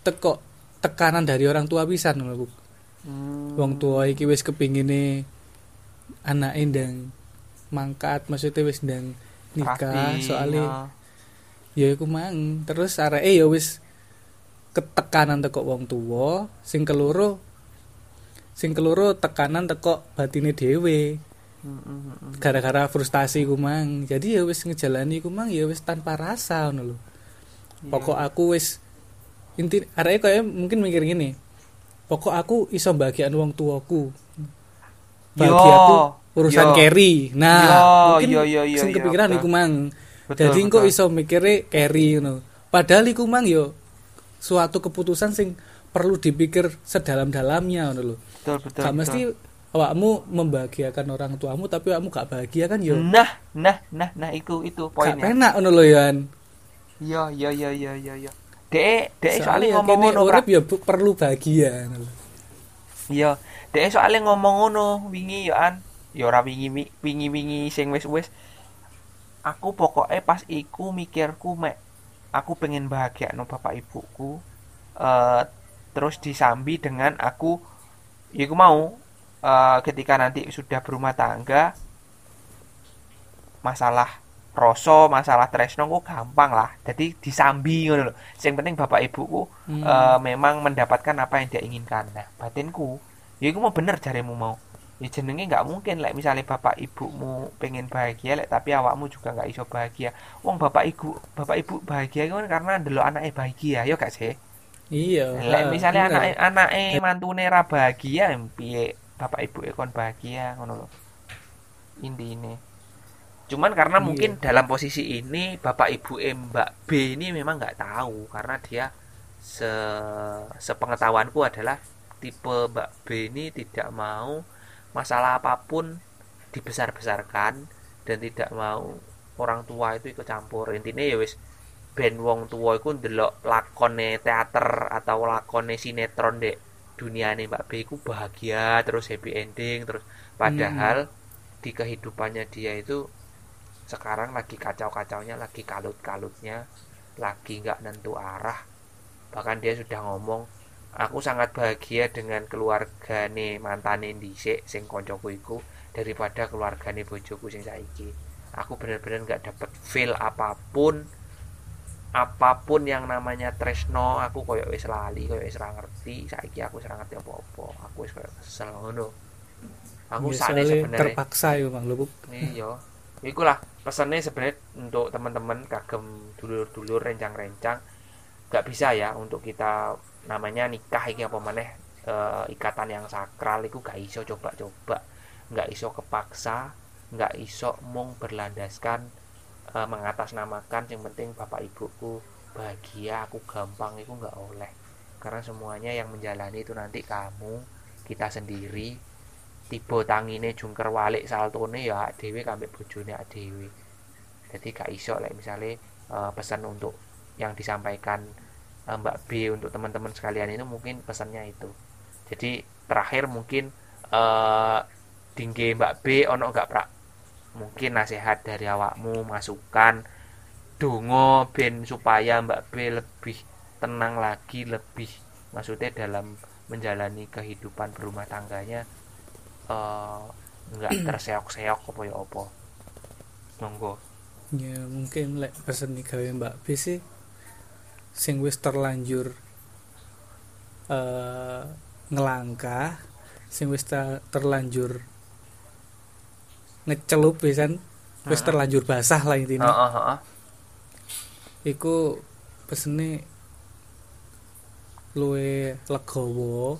teko tekanan dari orang tua pisan ngono Bu. Hmm. Wong tua iki wis kepingine anake ndang mangkat, maksudnya wis ndang nikah soalnya ya. ya iku mang terus areke ya wis ketekanan teko wong tuwa sing keloro sing keloro tekanan teko batine dhewe Hmm, hmm, hmm, hmm. gara-gara frustasi ku mang jadi ya wis ngejalani ku mang ya wis tanpa rasa ngono lho Iya. pokok aku wis inti areke kaya mungkin mikir gini pokok aku iso bagian wong tuaku bahagiaku urusan yo. carry nah Yo, mungkin yo, yo, yo, sing kepikiran betul. iku mang Betul, jadi betul. engko iso mikire carry ngono padahal iku mang yo suatu keputusan sing perlu dipikir sedalam-dalamnya ngono lho. Betul betul gak betul. mesti awakmu membahagiakan orang tuamu tapi awakmu gak bahagia kan yo? Nah nah nah nah itu itu gak poinnya. penak ngono lho Yan iya iya iya iya iya iya dek dek soalnya soalnya ngomong ngono urip ya perlu bahagia ngono lho. iya dek soalnya ngomong ngono wingi ya an. Ya ora wingi wi- wingi wingi sing wis wis. Aku pokoknya pas iku mikirku mek aku pengen bahagia no bapak ibuku eh terus disambi dengan aku ya aku mau eh, ketika nanti sudah berumah tangga masalah rasa masalah tresno ku gampang lah. Jadi disambi ngono lho. Sing penting bapak ibuku Hmm. eh, memang mendapatkan apa yang dia inginkan. Nah batinku ya iku mau bener jarimu mau. Ya jenenge nggak mungkin lek misalnya bapak ibumu pengen bahagia lek tapi awakmu juga nggak iso bahagia. Wong bapak ibu bapak ibu bahagia kan karena delok anaknya bahagia ya gak sih iya. Lek ha, misalnya bener. anaknya anaknya mantune ra bahagia piye? Bapak ibu kon bahagia ngono lho. Intine cuman karena Iya. mungkin dalam posisi ini bapak ibu Mbak B ini memang nggak tahu karena dia se sepengetahuanku adalah tipe Mbak B ini tidak mau masalah apa pun dibesar-besarkan dan tidak mau orang tua itu ikut campur. Intinya ya wis ben wong tua iku ndelok lakone teater atau lakone sinetron dek duniane Mbak B iku bahagia terus happy ending terus padahal di kehidupannya dia itu sekarang lagi kacau-kacaunya lagi kalut-kalutnya lagi nggak nentu arah. Bahkan dia sudah ngomong aku sangat bahagia dengan keluargane mantane dhisik sing koncoku iku daripada keluargane bojoku sing saiki. Aku bener-bener nggak dapet feel apa pun apa pun yang namanya tresno aku koyo wis lali koyo wis ngerti. Saiki aku wis ngerti apa-apa. Aku wis koyo kesel ngono. Aku Ya, sakne soalnya sebenarnya terpaksa ya bang lu Bu. iya. Ikulah pesannya sebenarnya untuk teman-teman kagem dulur-dulur rencang-rencang. Nggak bisa ya untuk kita namanya nikah iki apa maneh eh, ikatan yang sakral itu gak iso coba-coba. Nggak iso kepaksa nggak iso mung berlandaskan eh, mengatasnamakan yang penting bapak ibuku bahagia aku gampang itu nggak oleh. Karena semuanya yang menjalani itu nanti kamu kita sendiri. Tiba tangine jungker walik saltone ya dhewe kambek bojone dhewe. Jadi gak iso like misalnya eh, pesan untuk yang disampaikan eh, Mbak B untuk teman-teman sekalian itu mungkin pesannya itu. Jadi terakhir mungkin tinggi Mbak B ono gak prak mungkin nasihat dari awakmu masukan dongo ben supaya Mbak B lebih tenang lagi lebih maksudnya dalam menjalani kehidupan berumah tangganya eh nggak terseok-seok apa ya apa. Monggo. Ya mungkin lek pesen nih gawe Mbak B sih sing wis terlanjur eh ngelangkah sing wis terlanjur ngecelup pisan wis Heeh. terlanjur basah lah intinya Heeh, heeh. iku pesene luwe legowo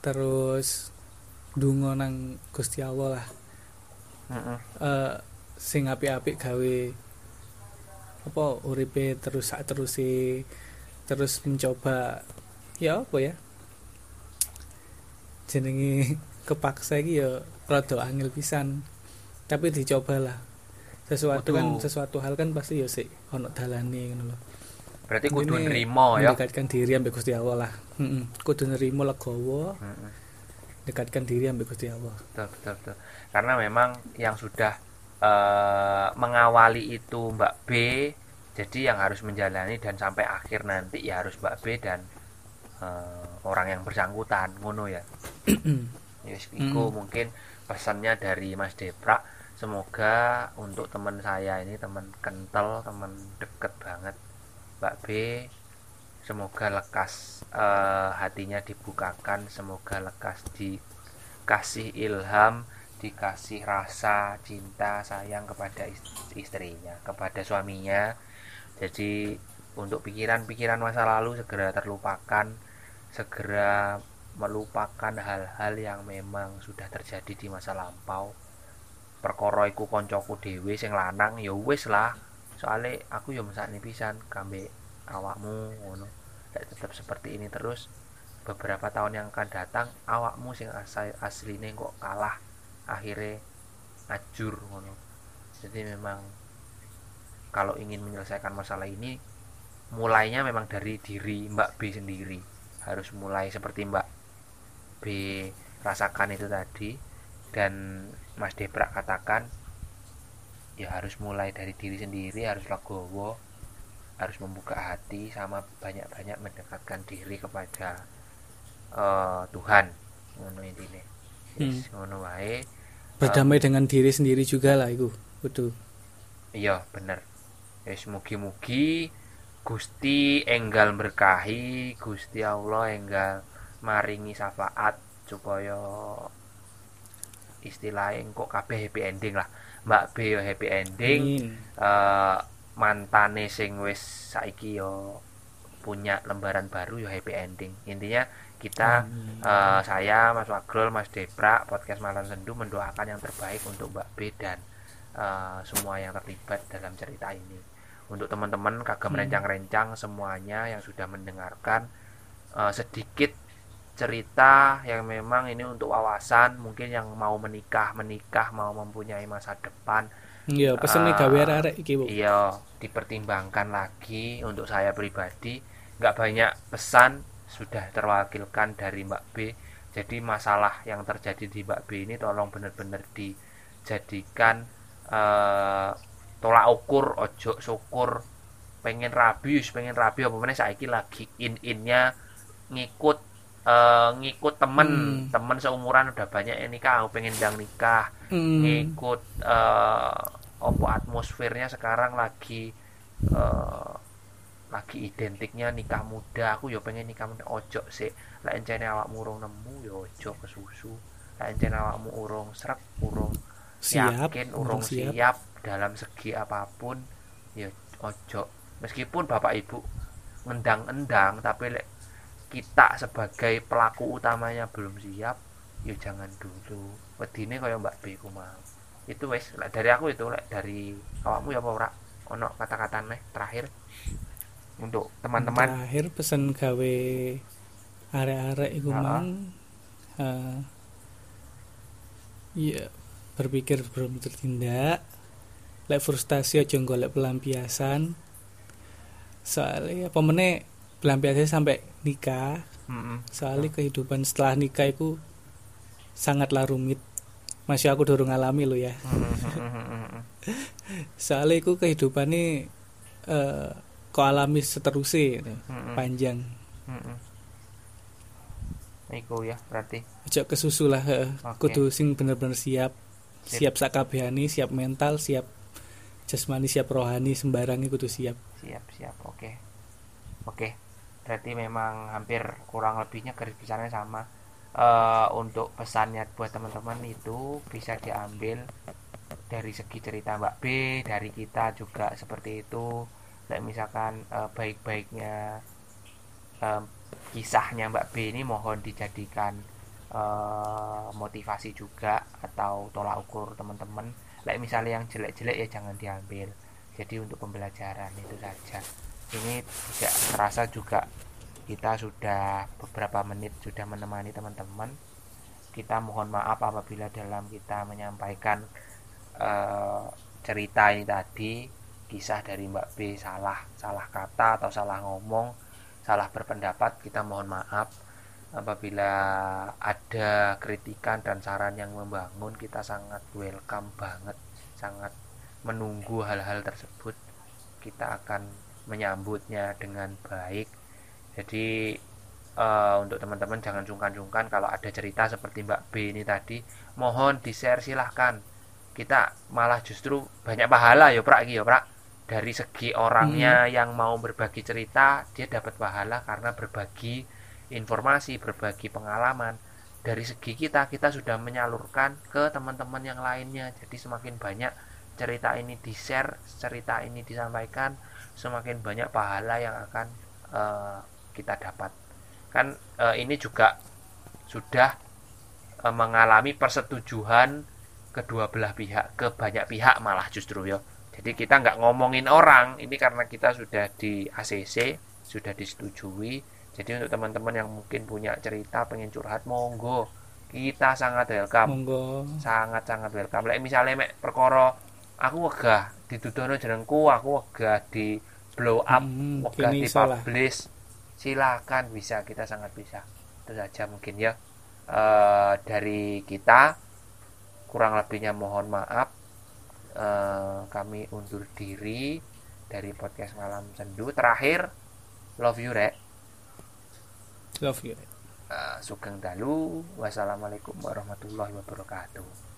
terus dungo nang Gusti Allah lah Heeh. eh sing apik-apik gawe apa uripe terus sak terusi terus mencoba ya apa ya jenenge kepaksa iki ya rada angel pisan. Tapi dicobalah. Sesuatu kan Kudu. sesuatu hal kan pasti ya sik ono dalane ngono lho. Berarti kudu Intine nrimo ya. mendekatkan diri ambek Gusti Allah lah. Heeh kudu nerimo legowo. Heeh. dekatkan diri ambek Gusti Allah. Betul betul betul. Karena memang yang sudah eh, mengawali itu Mbak B jadi yang harus menjalani dan sampai akhir nanti ya harus Mbak B dan eh, orang yang bersangkutan ngono ya. Yes, iku Mm. mungkin pesannya dari Mas Depra semoga untuk teman saya ini teman kental teman deket banget Mbak B semoga lekas eh, hatinya dibukakan semoga lekas dikasih ilham dikasih rasa cinta sayang kepada ist- istrinya kepada suaminya. Jadi untuk pikiran-pikiran masa lalu segera terlupakan segera melupakan hal-hal yang memang sudah terjadi di masa lampau. Perkara iku koncoku dhewe sing lanang ya wis lah. Soalnya aku ya mesakne pisan kambe awakmu ngono. Tetap seperti ini terus beberapa tahun yang akan datang awakmu sing asal asline kok kalah akhirnya ajur ngono. Jadi memang kalau ingin menyelesaikan masalah ini mulainya memang dari diri Mbak B sendiri. Harus mulai seperti Mbak B rasakan itu tadi dan Mas Deprak katakan ya harus mulai dari diri sendiri harus legowo harus membuka hati sama banyak-banyak mendekatkan diri kepada eh, Tuhan. Ngono intine. Yes, ngono wae. Berdamai dengan diri sendiri juga lah iku kudu. Iya bener. Yes, mugi-mugi Gusti enggal berkahi Gusti Allah enggal maringi syafaat supaya istilahnya kok kabeh happy ending lah Mbak B yo happy ending eh mantane sing wis saiki yo punya lembaran baru yo happy ending intinya kita Amin. eh, saya Mas Wagrol Mas Depra podcast Malam Sendu mendoakan yang terbaik untuk Mbak B dan eh, semua yang terlibat dalam cerita ini untuk teman-teman kagak Hmm. merencang-rencang semuanya yang sudah mendengarkan eh, sedikit cerita yang memang ini untuk wawasan mungkin yang mau menikah menikah mau mempunyai masa depan iya pesen nih gawe arek iki Bu. Iya, dipertimbangkan lagi untuk saya pribadi. Nggak banyak pesan sudah terwakilkan dari Mbak B. Jadi masalah yang terjadi di Mbak B ini tolong benar-benar dijadikan eh, tolak ukur, ojo syukur. Pengen rabi, wis pengen rabi apa saiki lagi in-innya ngikut eh, ngikut temen, Hmm. temen seumuran udah banyak yang nikah, aku pengen dang nikah. Hmm. ngikut eh opo atmosfernya sekarang lagi eh lagi identiknya nikah muda. Aku ya pengen nikah muda. Ojo sih. Lah encene awakmu urung nemu ya ojo kesusu lah encene awakmu urung srek urung siap. yakin urung urung siap. dalam segi apa pun ya ojo. Meskipun bapak ibu ngendang-endang tapi lek kita sebagai pelaku utamanya belum siap ya jangan dulu. Wedine kaya Mbak B ku mau. Itu wes lek dari aku itu lek dari awakmu ya apa ora? Ono kata-kata nih terakhir untuk teman-teman. Terakhir pesen gawe arek-arek iku Ha-ha. mang eh, iya berpikir sebelum bertindak lek frustasi aja golek pelampiasan. Soalnya apa meneh pelampiasan sampai nikah Mm-mm. soalnya kehidupan setelah nikah itu sangatlah rumit masih aku dorong alami lo ya Mm-mm. soalnya itu kehidupan ini eh, kau alami seterusnya gitu. Mm-mm. panjang Mm-mm. Iku ya berarti aja kesusu lah heeh. Oke. kudu sing bener-bener siap Sip. siap sakabehani siap mental siap jasmani siap rohani sembarangnya kudu siap siap siap oke oke berarti memang hampir kurang lebihnya garis besarnya sama. Uh, untuk pesannya buat teman-teman itu bisa diambil dari segi cerita Mbak B dari kita juga seperti itu. Kayak misalkan uh, baik-baiknya uh, kisahnya Mbak B ini mohon dijadikan uh, motivasi juga atau tolak ukur teman-teman. Like misalnya yang jelek-jelek ya jangan diambil. Jadi untuk pembelajaran itu saja ini tidak terasa juga kita sudah beberapa menit sudah menemani teman-teman. Kita mohon maaf apabila dalam kita menyampaikan uh, cerita ini tadi kisah dari Mbak B salah salah kata atau salah ngomong salah berpendapat kita mohon maaf. Apabila ada kritikan dan saran yang membangun kita sangat welcome banget sangat menunggu hal-hal tersebut. Kita akan menyambutnya dengan baik. Jadi uh, untuk teman-teman jangan sungkan-sungkan kalau ada cerita seperti Mbak B ini tadi mohon di share silahkan. Kita malah justru banyak pahala ya Prak ya Prak. Dari segi orangnya hmm. yang mau berbagi cerita dia dapat pahala karena berbagi informasi berbagi pengalaman. Dari segi kita kita sudah menyalurkan ke teman-teman yang lainnya. Jadi semakin banyak cerita ini di share cerita ini disampaikan semakin banyak pahala yang akan uh, kita dapat. Kan uh, ini juga sudah uh, mengalami persetujuan kedua belah pihak ke banyak pihak malah justru ya. Jadi kita nggak ngomongin orang ini karena kita sudah di ACC sudah disetujui. Jadi untuk teman-teman yang mungkin punya cerita pengen curhat monggo. Kita sangat welcome. Monggo. Sangat sangat welcome. Like misalnya mek perkoro aku wegah ditudono jenengku aku wegah di blow up hmm, wegah di publish silakan bisa kita sangat bisa. Itu saja mungkin ya. E, dari kita kurang lebihnya mohon maaf. E, kami undur diri dari podcast malam sendu. Terakhir love you rek. Love you uh, sugeng dalu. Wassalamualaikum warahmatullahi wabarakatuh